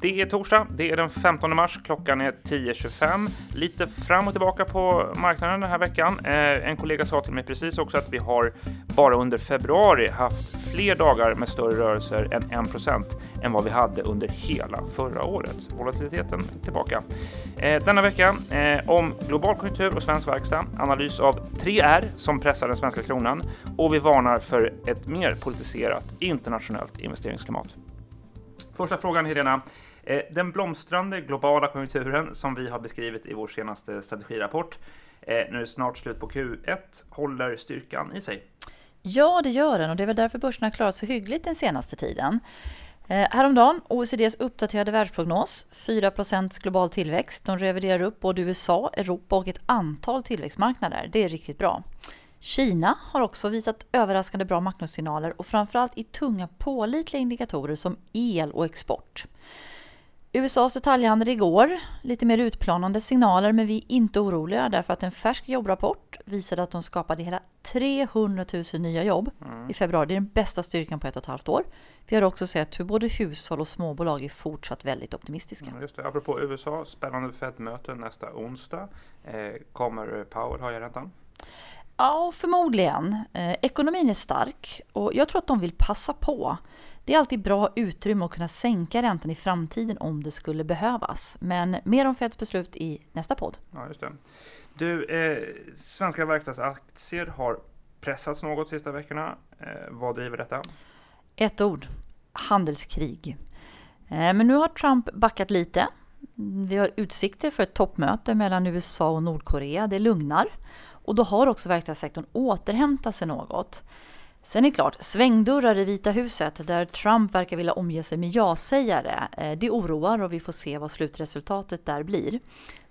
Det är torsdag, det är den 15 mars, klockan är 10.25. Lite fram och tillbaka på marknaden den här veckan. Eh, en kollega sa till mig precis också att vi har bara under februari haft fler dagar med större rörelser än 1% än vad vi hade under hela förra året. Volatiliteten är tillbaka. Eh, denna vecka eh, om global konjunktur och svensk verkstad, analys av 3R som pressar den svenska kronan och vi varnar för ett mer politiserat internationellt investeringsklimat. Första frågan Helena. Eh, den blomstrande globala konjunkturen som vi har beskrivit i vår senaste strategirapport, eh, nu är det snart slut på Q1, håller styrkan i sig? Ja, det gör den och det är väl därför börsen har klarat sig hyggligt den senaste tiden. Eh, häromdagen, OECDs uppdaterade världsprognos, 4% global tillväxt. De reviderar upp både USA, Europa och ett antal tillväxtmarknader. Det är riktigt bra. Kina har också visat överraskande bra makrosignaler och framförallt i tunga pålitliga indikatorer som el och export. USAs detaljhandel igår, lite mer utplanande signaler men vi är inte oroliga därför att en färsk jobbrapport visade att de skapade hela 300 000 nya jobb mm. i februari. Det är den bästa styrkan på ett och ett halvt år. Vi har också sett hur både hushåll och småbolag är fortsatt väldigt optimistiska. Just det, apropå USA, spännande Fed-möte nästa onsdag. Eh, kommer Powell höja räntan? Ja, förmodligen. Eh, ekonomin är stark och jag tror att de vill passa på. Det är alltid bra utrymme att kunna sänka räntan i framtiden om det skulle behövas. Men mer om Feds beslut i nästa podd. Ja, just det. Du, eh, svenska verkstadsaktier har pressats något de sista veckorna. Eh, vad driver detta? Ett ord. Handelskrig. Eh, men nu har Trump backat lite. Vi har utsikter för ett toppmöte mellan USA och Nordkorea. Det lugnar. Och då har också verkstadssektorn återhämtat sig något. Sen är det klart, svängdörrar i Vita huset där Trump verkar vilja omge sig med ja-sägare, eh, det oroar och vi får se vad slutresultatet där blir.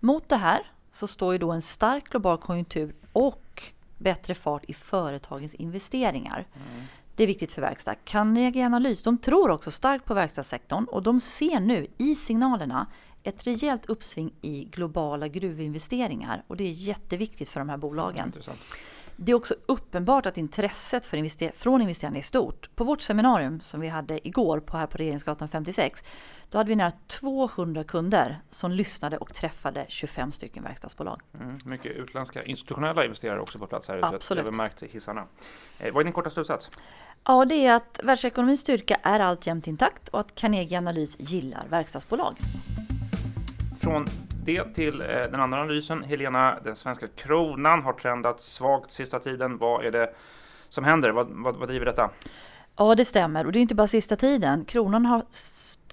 Mot det här så står ju då en stark global konjunktur och bättre fart i företagens investeringar. Mm. Det är viktigt för verkstad. Carnegie Analys de tror också starkt på verkstadssektorn och de ser nu i signalerna ett rejält uppsving i globala gruvinvesteringar och det är jätteviktigt för de här bolagen. Intressant. Det är också uppenbart att intresset för invester från investerarna är stort. På vårt seminarium som vi hade igår på här på Regeringsgatan 56, då hade vi nära 200 kunder som lyssnade och träffade 25 stycken verkstadsbolag. Mm, mycket utländska institutionella investerare också på plats här i huset. Absolut. Det har märkt hissarna. Eh, vad är din korta slutsats? Ja, det är att världsekonomins styrka är alltjämt intakt och att Carnegie Analys gillar verkstadsbolag. Från det till eh, den andra analysen. Helena, den svenska kronan har trendat svagt sista tiden. Vad är det som händer? Vad, vad, vad driver detta? Ja, det stämmer. Och det är inte bara sista tiden. Kronan har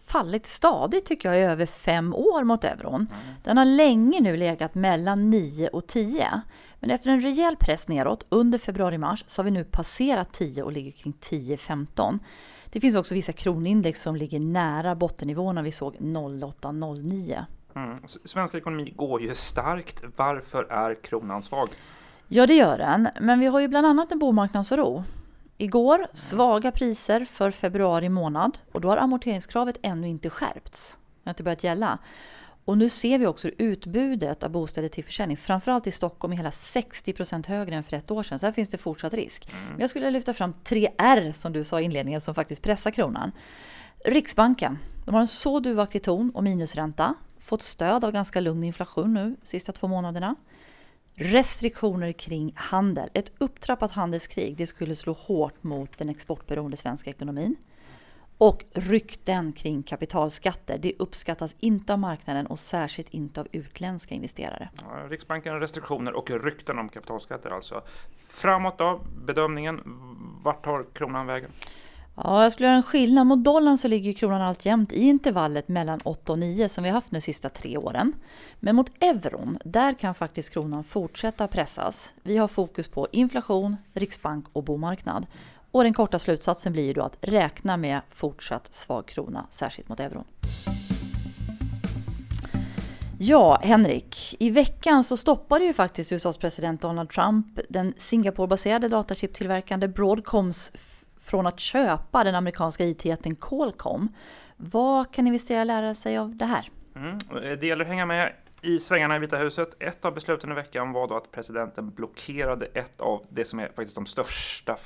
fallit stadigt tycker jag i över fem år mot euron. Mm. Den har länge nu legat mellan 9 och 10. Men efter en rejäl press neråt under februari-mars så har vi nu passerat 10 och ligger kring 10-15. Det finns också vissa kronindex som ligger nära bottennivåerna vi såg 08-09. Mm. Svensk ekonomi går ju starkt. Varför är kronan svag? Ja, det gör den. Men vi har ju bland annat en bomarknadsoro. Igår mm. svaga priser för februari månad och då har amorteringskravet ännu inte skärpts. Det har inte börjat gälla. Och nu ser vi också utbudet av bostäder till försäljning, framförallt i Stockholm, är hela 60 procent högre än för ett år sedan. Så här finns det fortsatt risk. Mm. Men jag skulle lyfta fram 3R som du sa i inledningen som faktiskt pressar kronan. Riksbanken, de har en så duvaktig ton och minusränta fått stöd av ganska lugn inflation nu sista två månaderna. Restriktioner kring handel. Ett upptrappat handelskrig det skulle slå hårt mot den exportberoende svenska ekonomin. Och rykten kring kapitalskatter. Det uppskattas inte av marknaden och särskilt inte av utländska investerare. Ja, Riksbanken restriktioner och rykten om kapitalskatter alltså. Framåt då, bedömningen. Vart tar kronan vägen? Ja, jag skulle göra en skillnad. Mot dollarn så ligger kronan alltjämt i intervallet mellan 8 och 9 som vi har haft nu sista tre åren. Men mot euron, där kan faktiskt kronan fortsätta pressas. Vi har fokus på inflation, riksbank och bomarknad. Och den korta slutsatsen blir ju då att räkna med fortsatt svag krona, särskilt mot euron. Ja, Henrik. I veckan så stoppade ju faktiskt USAs president Donald Trump den Singaporebaserade datachiptillverkande Broadcoms från att köpa den amerikanska IT-jätten Qualcomm. Vad kan investerare lära sig av det här? Mm, det gäller att hänga med i svängarna i Vita huset. Ett av besluten i veckan var då att presidenten blockerade ett av det som är faktiskt de största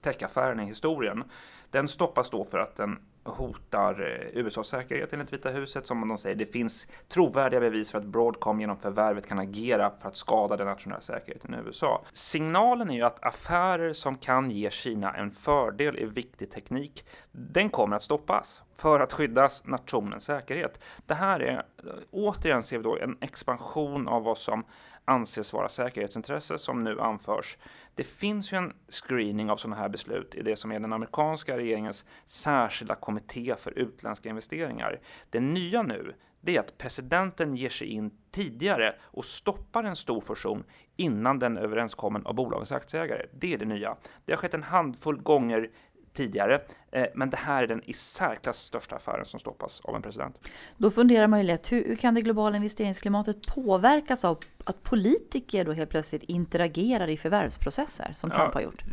techaffärerna i historien. Den stoppas då för att den hotar eh, USAs säkerhet enligt Vita huset. Som de säger, det finns trovärdiga bevis för att Broadcom genom förvärvet kan agera för att skada den nationella säkerheten i USA. Signalen är ju att affärer som kan ge Kina en fördel i viktig teknik, den kommer att stoppas för att skydda nationens säkerhet. Det här är, eh, återigen ser vi då en expansion av vad som anses vara säkerhetsintresse som nu anförs. Det finns ju en screening av sådana här beslut i det som är den amerikanska regeringens särskilda kommitté för utländska investeringar. Det nya nu det är att presidenten ger sig in tidigare och stoppar en stor fusion innan den är överenskommen av bolagens aktieägare. Det är det nya. Det har skett en handfull gånger tidigare. Eh, men det här är den i särklass största affären som stoppas av en president. Då funderar man ju lätt, hur kan det globala investeringsklimatet påverkas av att politiker då helt plötsligt interagerar i förvärvsprocesser som Trump ja, har gjort?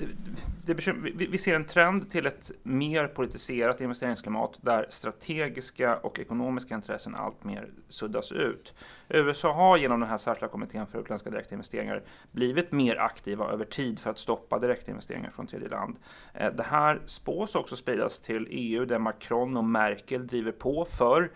Det, det vi, vi ser en trend till ett mer politiserat investeringsklimat där strategiska och ekonomiska intressen allt mer suddas ut. USA har genom den här särskilda kommittén för utländska direktinvesteringar blivit mer aktiva över tid för att stoppa direktinvesteringar från tredje land. Eh, det här spås också spridas till EU där Macron och Merkel driver på för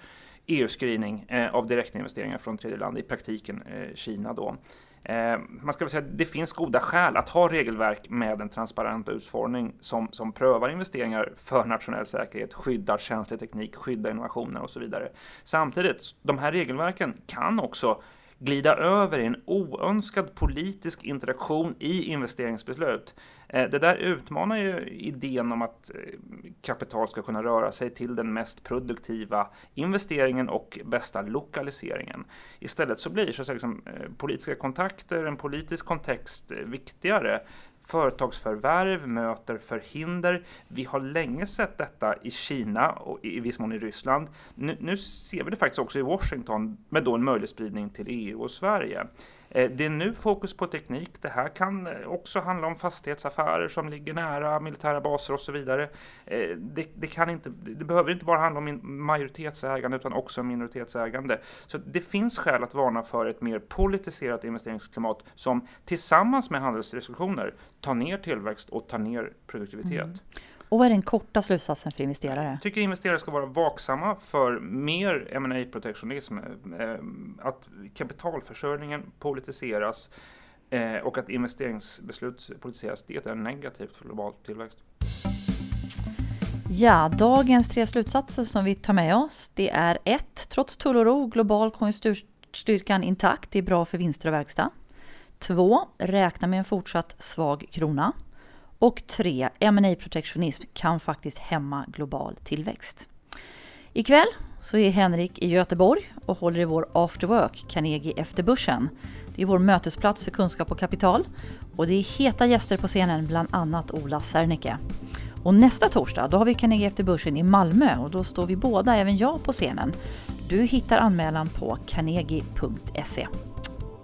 EU-screening eh, av direktinvesteringar från tredje land, i praktiken eh, Kina då. Eh, man ska väl säga att det finns goda skäl att ha regelverk med en transparent utformning som, som prövar investeringar för nationell säkerhet, skyddar känslig teknik, skyddar innovationer och så vidare. Samtidigt, de här regelverken kan också glida över i en oönskad politisk interaktion i investeringsbeslut. Eh, det där utmanar ju idén om att eh, kapital ska kunna röra sig till den mest produktiva investeringen och bästa lokaliseringen. Istället så blir så liksom, eh, politiska kontakter, en politisk kontext viktigare Företagsförvärv möter förhinder. Vi har länge sett detta i Kina och i viss mån i Ryssland. Nu, nu ser vi det faktiskt också i Washington med då en möjlig spridning till EU och Sverige. Eh, det är nu fokus på teknik. Det här kan eh, också handla om fastighetsaffärer som ligger nära militära baser och så vidare. Eh, det, det, kan inte, det behöver inte bara handla om majoritetsägande utan också om minoritetsägande. Så det finns skäl att varna för ett mer politiserat investeringsklimat som tillsammans med handelsrestriktioner tar ner tillväxt och tar ner produktivitet. Mm. Och vad är den korta slutsatsen för investerare? Jag tycker investerare ska vara vaksamma för mer ma protektionism eh, Att kapitalförsörjningen politiseras eh, och att investeringsbeslut politiseras, det är negativt för global tillväxt. Ja, dagens tre slutsatser som vi tar med oss, det är 1. Trots tull och ro, global konjunkturstyrkan intakt, det är bra för vinster och verkstad. 2. Räkna med en fortsatt svag krona. Och tre, ma protektionism kan faktiskt hämma global tillväxt. Ikväll så är Henrik i Göteborg och håller i vår After Work, Carnegie efter börsen. Det är vår mötesplats för kunskap och kapital och det är heta gäster på scenen, bland annat Ola Serneke. Och nästa torsdag då har vi Carnegie efter börsen i Malmö och då står vi båda, även jag, på scenen. Du hittar anmälan på carnegie.se.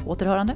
Återhörande.